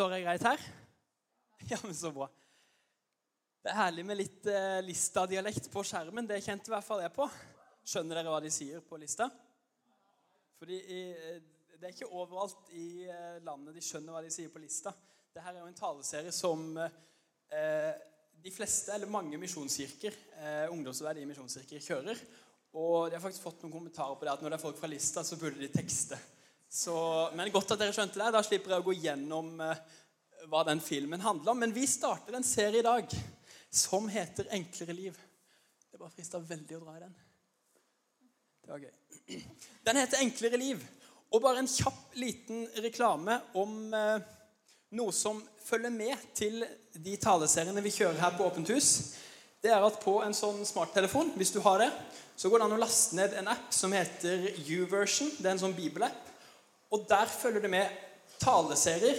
Står jeg greit her? Ja, men så bra. Det er herlig med litt eh, Lista-dialekt på skjermen. Det kjente i hvert fall jeg på. Skjønner dere hva de sier på Lista? Fordi i, eh, Det er ikke overalt i eh, landet de skjønner hva de sier på Lista. Dette er jo en taleserie som eh, de fleste, eller mange misjonskirker, eh, i misjonskirker, kjører. Og de har faktisk fått noen kommentarer på det at når det er folk fra Lista, så burde de tekste. Så, men godt at dere skjønte det. Da slipper jeg å gå gjennom eh, hva den filmen handler om. Men vi starter en serie i dag som heter 'Enklere liv'. Det bare frista veldig å dra i den. Det var gøy. Den heter 'Enklere liv'. Og bare en kjapp, liten reklame om eh, noe som følger med til de taleseriene vi kjører her på Åpent hus. Det er at på en sånn smarttelefon, hvis du har det, så går det an å laste ned en app som heter YouVersion. Det er en sånn bibelapp. Og der følger det med taleserier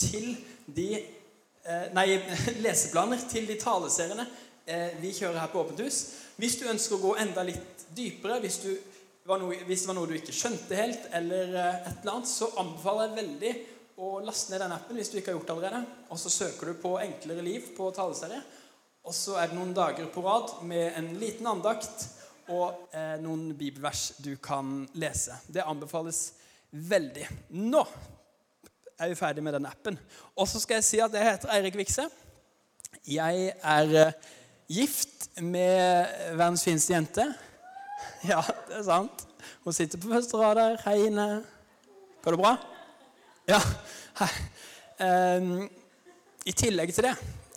til de eh, Nei, leseplaner til de taleseriene eh, vi kjører her på Åpent hus. Hvis du ønsker å gå enda litt dypere, hvis, noe, hvis det var noe du ikke skjønte helt, eller eh, et eller annet, så anbefaler jeg veldig å laste ned den appen hvis du ikke har gjort det allerede. Og så søker du på 'Enklere liv' på taleserie. Og så er det noen dager på rad med en liten andakt og eh, noen bibelvers du kan lese. Det anbefales veldig. Nå er vi ferdig med den appen. Og så skal jeg si at jeg heter Eirik Vikse. Jeg er eh, gift med verdens fineste jente. Ja, det er sant. Hun sitter på første rad der. Hei, Ine. Går det bra? Ja. Hei. Um, I tillegg til det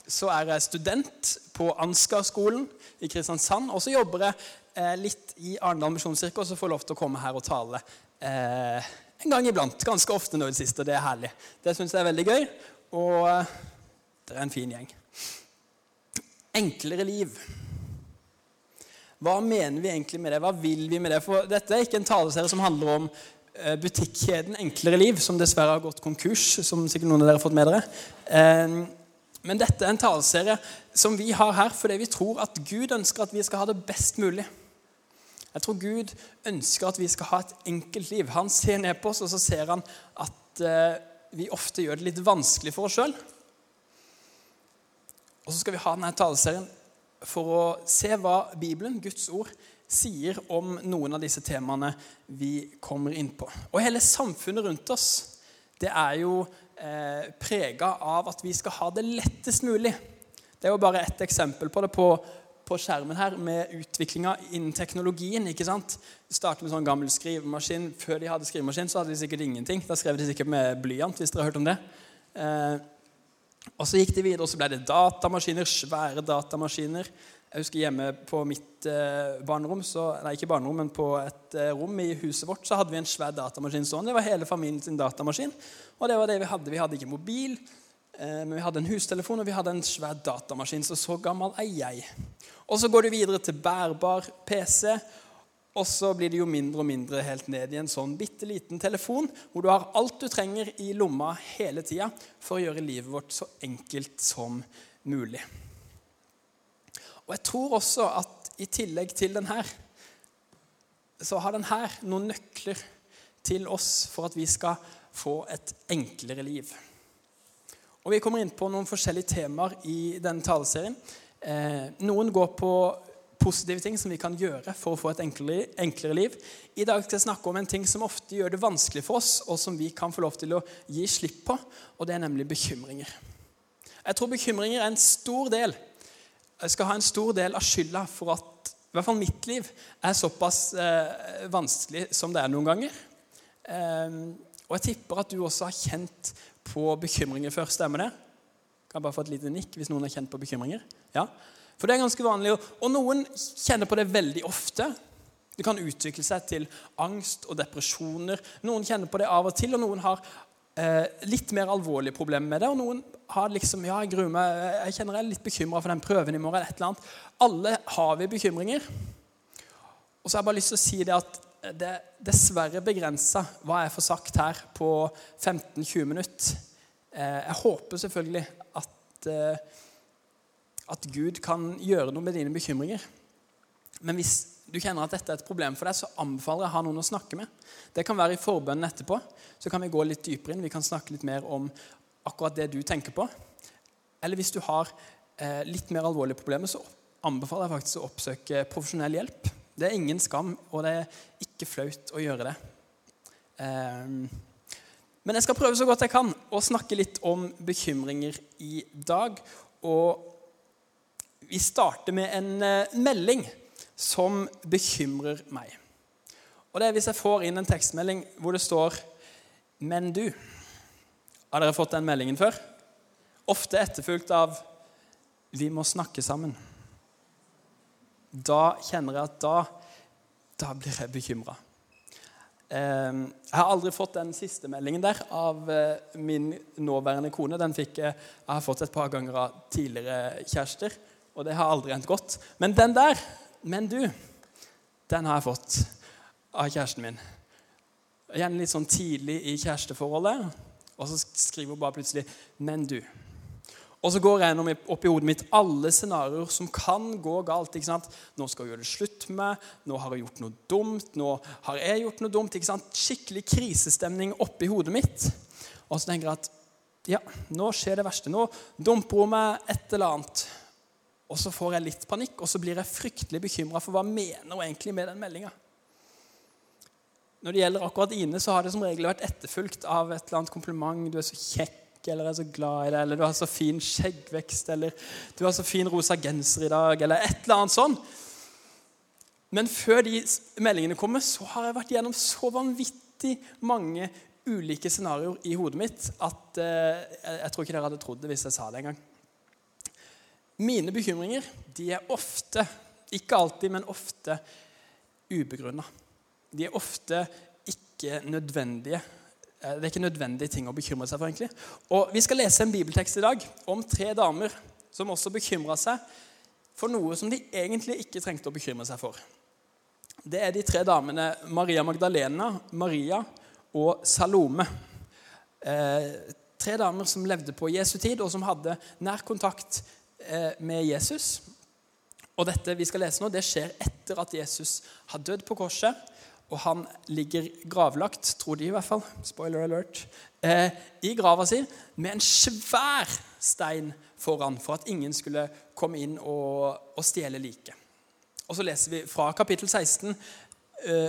så er jeg student på Ansgar-skolen i Kristiansand. Og så jobber jeg eh, litt i Arendal misjonskirke og så får jeg lov til å komme her og tale eh, en gang iblant. Ganske ofte nå i det siste, og det er herlig. Det syns jeg er veldig gøy, og eh, det er en fin gjeng. Enklere liv. Hva mener vi egentlig med det? Hva vil vi med det? For dette er ikke en taleserie som handler om eh, butikkjeden Enklere liv, som dessverre har gått konkurs, som sikkert noen av dere har fått med dere. Eh, men dette er en taleserie som vi har her fordi vi tror at Gud ønsker at vi skal ha det best mulig. Jeg tror Gud ønsker at vi skal ha et enkelt liv. Han ser ned på oss, og så ser han at eh, vi ofte gjør det litt vanskelig for oss sjøl. Og så skal vi ha denne taleserien for å se hva Bibelen, Guds ord, sier om noen av disse temaene vi kommer inn på. Og hele samfunnet rundt oss det er jo eh, prega av at vi skal ha det lettest mulig. Det er jo bare ett eksempel på det på på skjermen her med utviklinga innen teknologien. ikke sant? Det startet med sånn gammel skrivemaskin. Før de hadde skrivemaskin, så hadde de sikkert ingenting. Da skrev de sikkert med blyant, hvis dere har hørt om det. Eh, og Så gikk de videre, og så ble det datamaskiner. Svære datamaskiner. Jeg husker hjemme på mitt eh, barnerom, så, nei ikke barnerom, men på et eh, rom i huset vårt så hadde vi en svær datamaskin sånn. Det var hele familien sin datamaskin. Og det var det vi hadde. Vi hadde ikke mobil. Eh, men vi hadde en hustelefon og vi hadde en svær datamaskin, så så gammel er jeg. Og Så går du videre til bærbar PC, og så blir det jo mindre og mindre helt ned i en sånn bitte liten telefon hvor du har alt du trenger i lomma hele tida for å gjøre livet vårt så enkelt som mulig. Og Jeg tror også at i tillegg til den her, så har den her noen nøkler til oss for at vi skal få et enklere liv. Og Vi kommer inn på noen forskjellige temaer i denne taleserien. Eh, noen går på positive ting som vi kan gjøre for å få et enklere, enklere, liv. I dag skal jeg snakke om en ting som ofte gjør det vanskelig for oss, og som vi kan få lov til å gi slipp på, og det er nemlig bekymringer. Jeg tror bekymringer er en stor del jeg skal ha en stor del av skylda for at i hvert fall mitt liv er såpass eh, vanskelig som det er noen ganger. Eh, og jeg tipper at du også har kjent på bekymringer før. Stemmer det? Kan jeg bare få et lite nikk hvis noen har kjent på bekymringer? Ja. For det er ganske vanlig. Og noen kjenner på det veldig ofte. Det kan utvikle seg til angst og depresjoner. Noen kjenner på det av og til, og noen har eh, litt mer alvorlige problemer med det. Og noen har liksom Ja, jeg gruer meg. Jeg kjenner jeg er litt bekymra for den prøven i morgen. eller et eller annet. Alle har vi bekymringer. Og så har jeg bare lyst til å si det at det er dessverre begrensa hva jeg får sagt her på 15-20 minutter. Eh, jeg håper selvfølgelig at, eh, at Gud kan gjøre noe med dine bekymringer. Men hvis du kjenner at dette er et problem for deg, så anbefaler jeg å ha noen å snakke med. Det kan være i forbønnen etterpå. Så kan vi gå litt dypere inn. Vi kan snakke litt mer om akkurat det du tenker på. Eller hvis du har eh, litt mer alvorlige problemer, så anbefaler jeg faktisk å oppsøke profesjonell hjelp. Det er ingen skam, og det er ikke flaut å gjøre det. Eh, men jeg skal prøve så godt jeg kan å snakke litt om bekymringer i dag. Og vi starter med en eh, melding som bekymrer meg. Og det er hvis jeg får inn en tekstmelding hvor det står 'Men du'. Har dere fått den meldingen før? Ofte etterfulgt av 'Vi må snakke sammen'. Da kjenner jeg at da, da blir jeg bekymra. Ehm, jeg har aldri fått den siste meldingen der av eh, min nåværende kone. Den fikk jeg, jeg har fått et par ganger av tidligere kjærester, og det har aldri endt godt. Men den der, 'Men du', den har jeg fått av kjæresten min. Gjerne litt sånn tidlig i kjæresteforholdet. Og så skriver hun bare plutselig 'Men du'. Og så går jeg gjennom opp i hodet mitt alle scenarioer som kan gå galt. ikke sant? Nå skal hun gjøre det slutt med nå har hun gjort noe dumt, nå har jeg gjort noe dumt. ikke sant? Skikkelig krisestemning oppi hodet mitt. Og så tenker jeg at ja, nå skjer det verste. Nå dumper hun meg et eller annet. Og så får jeg litt panikk, og så blir jeg fryktelig bekymra for hva mener hun egentlig med den meldinga. Når det gjelder akkurat Ine, så har det som regel vært etterfulgt av et eller annet kompliment. 'Du er så kjekk', eller er så glad i deg', eller 'du har så fin skjeggvekst', eller 'du har så fin rosa genser i dag', eller et eller annet sånn. Men før de meldingene kommer, så har jeg vært gjennom så vanvittig mange ulike scenarioer i hodet mitt at eh, jeg tror ikke dere hadde trodd det hvis jeg sa det engang. Mine bekymringer de er ofte, ikke alltid, men ofte ubegrunna de er ofte ikke nødvendige. Eh, det er ikke nødvendige ting å bekymre seg for. egentlig. Og Vi skal lese en bibeltekst i dag om tre damer som også bekymra seg for noe som de egentlig ikke trengte å bekymre seg for. Det er de tre damene Maria Magdalena, Maria og Salome. Eh, tre damer som levde på Jesu tid, og som hadde nær kontakt eh, med Jesus. Og dette vi skal lese nå, det skjer etter at Jesus har dødd på korset og han ligger gravlagt, tror de i hvert fall, spoiler alert, eh, i grava si med en svær stein foran for at ingen skulle komme inn og, og stjele liket. Og så leser vi fra kapittel 16, Eh,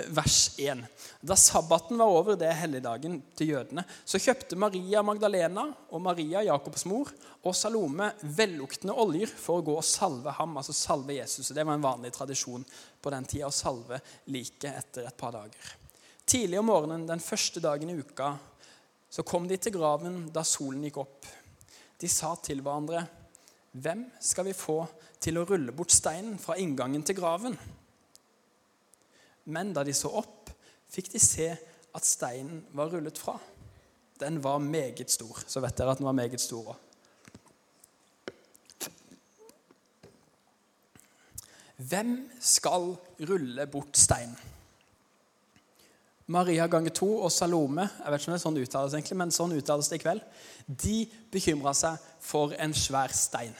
vers 1. Da sabbaten var over, det er helligdagen til jødene, så kjøpte Maria Magdalena og Maria, Jakobs mor, og Salome velluktende oljer for å gå og salve ham, altså salve Jesus. Det var en vanlig tradisjon på den tida å salve liket etter et par dager. Tidlig om morgenen den første dagen i uka så kom de til graven da solen gikk opp. De sa til hverandre, 'Hvem skal vi få til å rulle bort steinen fra inngangen til graven?' Men da de så opp, fikk de se at steinen var rullet fra. Den var meget stor. Så vet dere at den var meget stor òg. Hvem skal rulle bort steinen? Maria ganger to og Salome jeg vet ikke om det er sånn uttales egentlig, men sånn uttales det i kveld, de bekymra seg for en svær stein.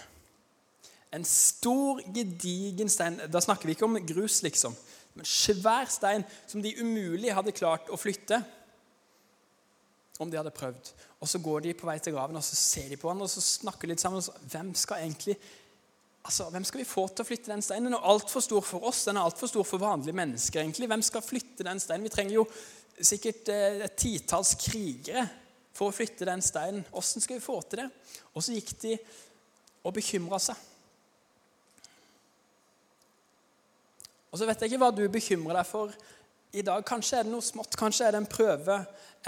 En stor, gedigen stein. Da snakker vi ikke om grus, liksom. En svær stein som de umulig hadde klart å flytte om de hadde prøvd. Og Så går de på vei til graven og så ser de på han, og så snakker litt sammen. og så, Hvem skal egentlig, altså, hvem skal vi få til å flytte den steinen? Den er altfor stor for oss. Den er altfor stor for vanlige mennesker. egentlig. Hvem skal flytte den steinen? Vi trenger jo sikkert eh, et titalls krigere for å flytte den steinen. Åssen skal vi få til det? Og så gikk de og bekymra seg. Og så vet jeg ikke hva du bekymrer deg for i dag. Kanskje er det noe smått. Kanskje er det en prøve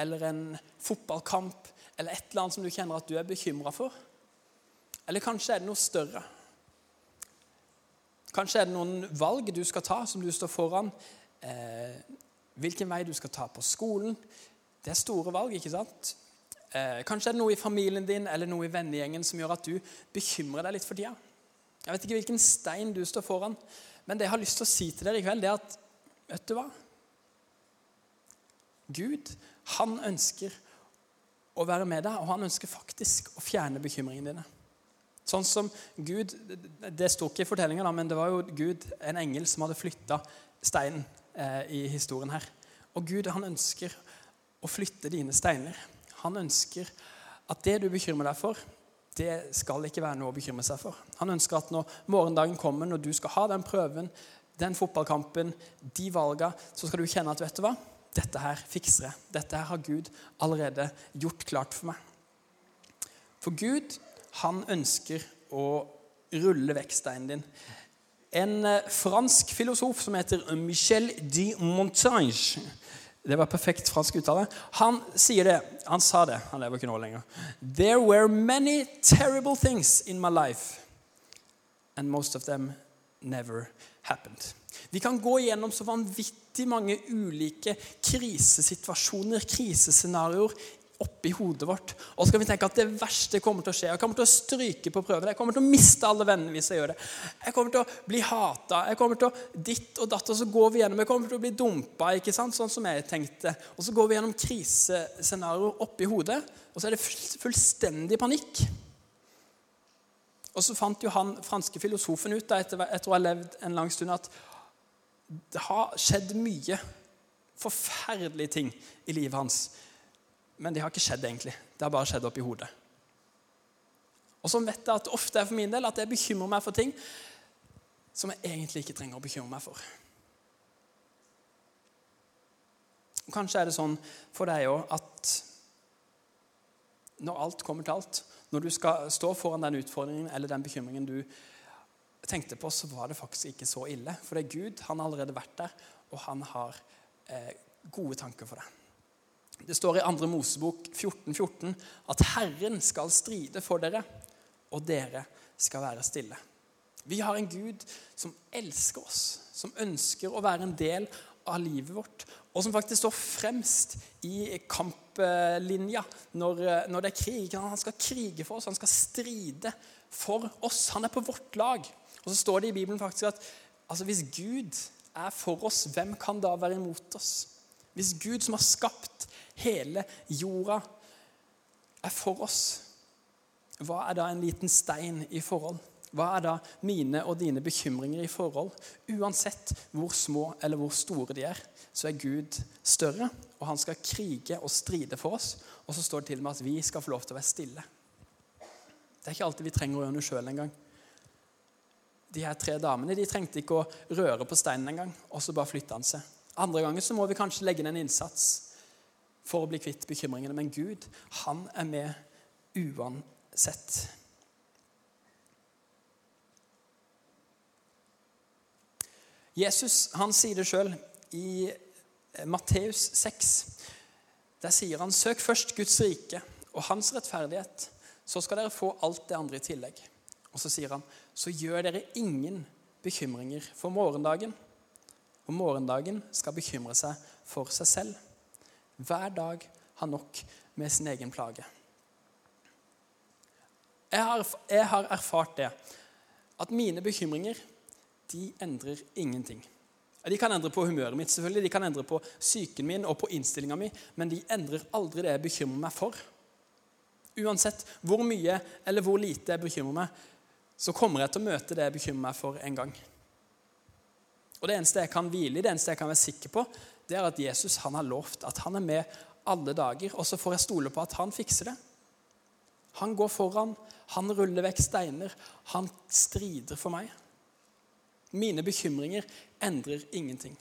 eller en fotballkamp eller et eller annet som du kjenner at du er bekymra for. Eller kanskje er det noe større. Kanskje er det noen valg du skal ta, som du står foran. Eh, hvilken vei du skal ta på skolen. Det er store valg, ikke sant? Eh, kanskje er det noe i familien din eller noe i vennegjengen som gjør at du bekymrer deg litt for tida. Jeg vet ikke hvilken stein du står foran, men det jeg har lyst til å si til dere i kveld, det er at Vet du hva? Gud, han ønsker å være med deg, og han ønsker faktisk å fjerne bekymringene dine. Sånn som Gud Det sto ikke i fortellinga, men det var jo Gud, en engel, som hadde flytta steinen eh, i historien her. Og Gud han ønsker å flytte dine steiner. Han ønsker at det du bekymrer deg for, det skal ikke være noe å bekymre seg for. Han ønsker at når morgendagen kommer, når du skal ha den prøven, den fotballkampen, de valgene, så skal du kjenne at vet du hva? Dette her fikser jeg. Dette her har Gud allerede gjort klart for meg. For Gud, han ønsker å rulle vekk steinen din. En eh, fransk filosof som heter Michel de Montaigne det var perfekt fransk uttale. Han sier det. Han sa det. Han lever ikke nå lenger. There were many terrible things in my life, and most of them never happened. Vi kan gå gjennom så vanvittig mange ulike krisesituasjoner, krisescenarioer, oppi hodet vårt. Og så kan vi tenke at det verste kommer til å skje. Jeg kommer til å stryke på prøven. Jeg kommer til å miste alle vennene hvis jeg gjør det. Jeg kommer til å bli hata. Jeg kommer til å ditt og datt, og så går vi gjennom. Jeg kommer til å bli dumpa, ikke sant? sånn som jeg tenkte. Og så går vi gjennom krisescenarioer oppi hodet, og så er det fullstendig panikk. Og så fant jo han franske filosofen ut da, etter, etter å ha levd en lang stund, at det har skjedd mye forferdelige ting i livet hans men det har ikke skjedd, egentlig. Det har bare skjedd oppi hodet. Og sånn vet jeg at ofte er for min del at jeg bekymrer meg for ting som jeg egentlig ikke trenger å bekymre meg for. Og Kanskje er det sånn for deg òg at når alt kommer til alt, når du skal stå foran den utfordringen eller den bekymringen du tenkte på, så var det faktisk ikke så ille. For det er Gud. Han har allerede vært der, og han har eh, gode tanker for deg. Det står i 2. Mosebok 14, 14 at Herren skal stride for dere, og dere skal være stille. Vi har en Gud som elsker oss, som ønsker å være en del av livet vårt, og som faktisk står fremst i kamplinja når, når det er krig. Han skal krige for oss, han skal stride for oss. Han er på vårt lag. Og så står det i Bibelen faktisk at altså, hvis Gud er for oss, hvem kan da være imot oss? Hvis Gud som har skapt hele jorda er for oss, hva er da en liten stein i forhold? Hva er da mine og dine bekymringer i forhold? Uansett hvor små eller hvor store de er, så er Gud større, og han skal krige og stride for oss. Og så står det til og med at vi skal få lov til å være stille. Det er ikke alltid vi trenger å gjøre noe sjøl engang. De her tre damene de trengte ikke å røre på steinen engang, og så bare flytta han seg. Andre ganger så må vi kanskje legge inn en innsats for å bli kvitt bekymringene. Men Gud, han er med uansett. Jesus han sier det sjøl i eh, Matteus 6. Der sier han, 'Søk først Guds rike og hans rettferdighet, så skal dere få alt det andre i tillegg.' Og så sier han, 'Så gjør dere ingen bekymringer for morgendagen.' Og morgendagen skal bekymre seg for seg selv hver dag har nok med sin egen plage. Jeg har, jeg har erfart det, at mine bekymringer de endrer ingenting. De kan endre på humøret mitt, selvfølgelig, de kan endre på psyken min og på innstillinga mi, men de endrer aldri det jeg bekymrer meg for. Uansett hvor mye eller hvor lite jeg bekymrer meg, så kommer jeg til å møte det jeg bekymrer meg for en gang. Og Det eneste jeg kan hvile i, det eneste jeg kan være sikker på, det er at Jesus han har lovt at han er med alle dager. Og så får jeg stole på at han fikser det. Han går foran, han ruller vekk steiner, han strider for meg. Mine bekymringer endrer ingenting.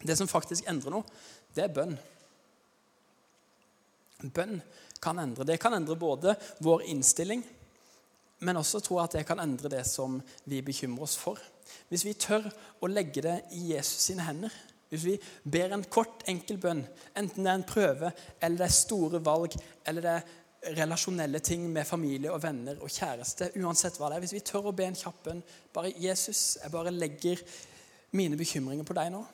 Det som faktisk endrer noe, det er bønn. Bønn kan endre. Det kan endre både vår innstilling, men også tror at det kan endre det som vi bekymrer oss for. Hvis vi tør å legge det i Jesus sine hender, hvis vi ber en kort, enkel bønn, enten det er en prøve, eller det er store valg, eller det er relasjonelle ting med familie og venner og kjæreste, uansett hva det er Hvis vi tør å be en kjapp bønn bare 'Jesus, jeg bare legger mine bekymringer på deg nå',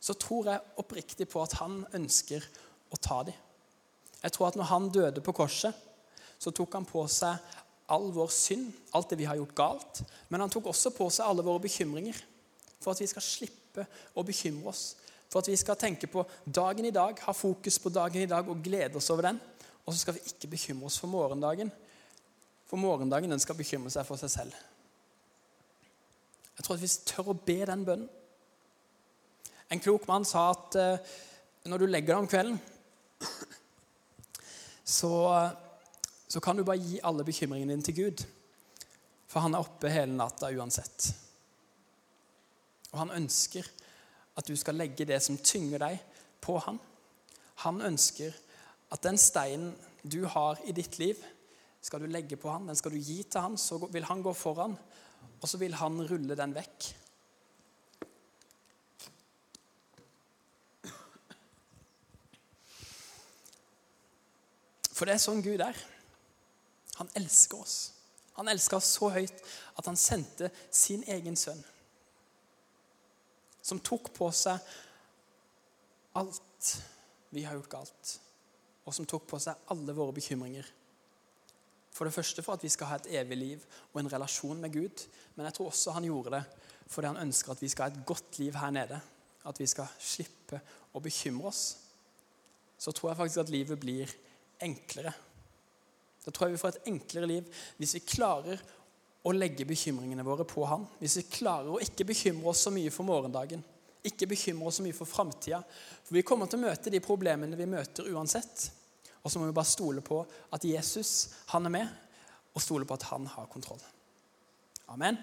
så tror jeg oppriktig på at han ønsker å ta dem. Jeg tror at når han døde på korset, så tok han på seg all vår synd, alt det vi har gjort galt. Men han tok også på seg alle våre bekymringer for at vi skal slippe å bekymre oss. For at vi skal tenke på dagen i dag, ha fokus på dagen i dag og glede oss over den. Og så skal vi ikke bekymre oss for morgendagen. For morgendagen den skal bekymre seg for seg selv. Jeg tror at vi tør å be den bønnen En klok mann sa at uh, når du legger deg om kvelden, så, så kan du bare gi alle bekymringene dine til Gud. For han er oppe hele natta uansett. Og han ønsker at du skal legge det som tynger deg, på han. Han ønsker at den steinen du har i ditt liv, skal du legge på han, den skal du gi til han, så vil han gå foran, og så vil han rulle den vekk. For det er sånn Gud er. Han elsker oss. Han elsker oss så høyt at han sendte sin egen sønn. Som tok på seg alt vi har gjort galt. Og som tok på seg alle våre bekymringer. For det første for at vi skal ha et evig liv og en relasjon med Gud. Men jeg tror også han gjorde det fordi han ønsker at vi skal ha et godt liv her nede. At vi skal slippe å bekymre oss. Så tror jeg faktisk at livet blir enklere. Da tror jeg vi får et enklere liv hvis vi klarer å legge bekymringene våre på Han. Hvis vi klarer å ikke bekymre oss så mye for morgendagen. Ikke bekymre oss så mye for framtida. For vi kommer til å møte de problemene vi møter uansett. Og så må vi bare stole på at Jesus han er med, og stole på at han har kontroll. Amen.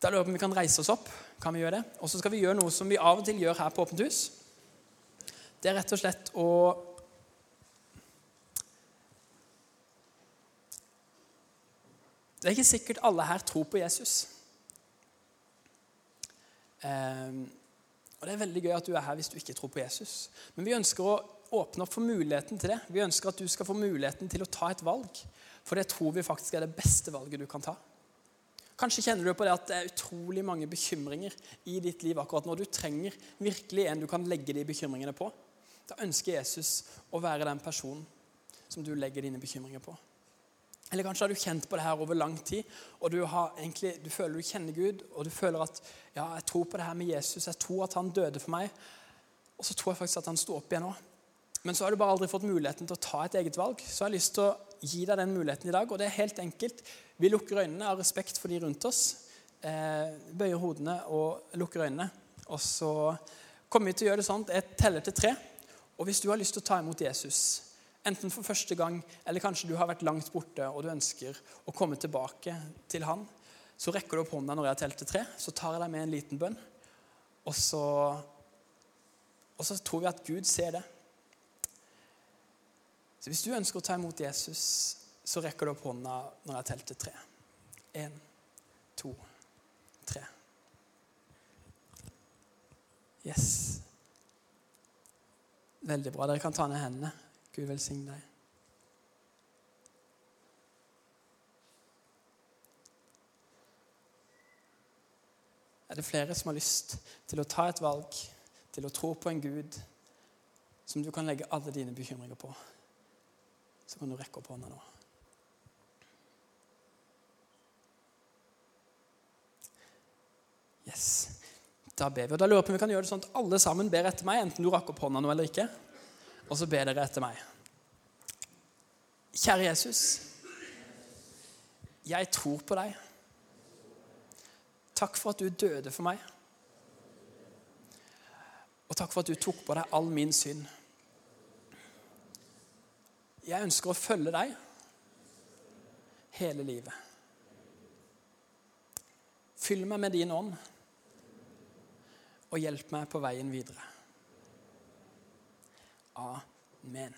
Da lurer jeg på om vi kan reise oss opp. Kan vi gjøre det? Og så skal vi gjøre noe som vi av og til gjør her på Åpent hus. Det er rett og slett å Det er ikke sikkert alle her tror på Jesus. Um, og Det er veldig gøy at du er her hvis du ikke tror på Jesus. Men vi ønsker å åpne opp for muligheten til det. Vi ønsker at du skal få muligheten til å ta et valg. For det tror vi faktisk er det beste valget du kan ta. Kanskje kjenner du på det at det er utrolig mange bekymringer i ditt liv akkurat nå. Du trenger virkelig en du kan legge de bekymringene på. Da ønsker Jesus å være den personen som du legger dine bekymringer på. Eller kanskje har du kjent på det her over lang tid, og du, egentlig, du, føler du kjenner Gud, og du føler at ja, jeg tror på det her med Jesus, jeg tror at han døde for meg, og så tror jeg faktisk at han sto opp igjen nå. Men så har du bare aldri fått muligheten til å ta et eget valg. Så jeg har lyst til å gi deg den muligheten i dag, og det er helt enkelt. Vi lukker øynene av respekt for de rundt oss. Eh, bøyer hodene og lukker øynene. Og så kommer vi til å gjøre det sånn at jeg teller til tre. Og hvis du har lyst til å ta imot Jesus, Enten for første gang, eller kanskje du har vært langt borte og du ønsker å komme tilbake til han. Så rekker du opp hånda når jeg har telt til tre. Så tar jeg deg med en liten bønn. Og så, og så tror vi at Gud ser det. Så hvis du ønsker å ta imot Jesus, så rekker du opp hånda når jeg har telt til tre. Én, to, tre. Yes. Veldig bra. Dere kan ta ned hendene. Gud velsigne deg. Er det flere som har lyst til å ta et valg, til å tro på en Gud som du kan legge alle dine bekymringer på, så kan du rekke opp hånda nå. Yes. Da ber vi. Og da lurer jeg på om vi kan gjøre det sånn at alle sammen ber etter meg, enten du rakk opp hånda nå eller ikke og så ber dere etter meg. Kjære Jesus. Jeg tror på deg. Takk for at du døde for meg. Og takk for at du tok på deg all min synd. Jeg ønsker å følge deg hele livet. Fyll meg med din ånd, og hjelp meg på veien videre. Amen.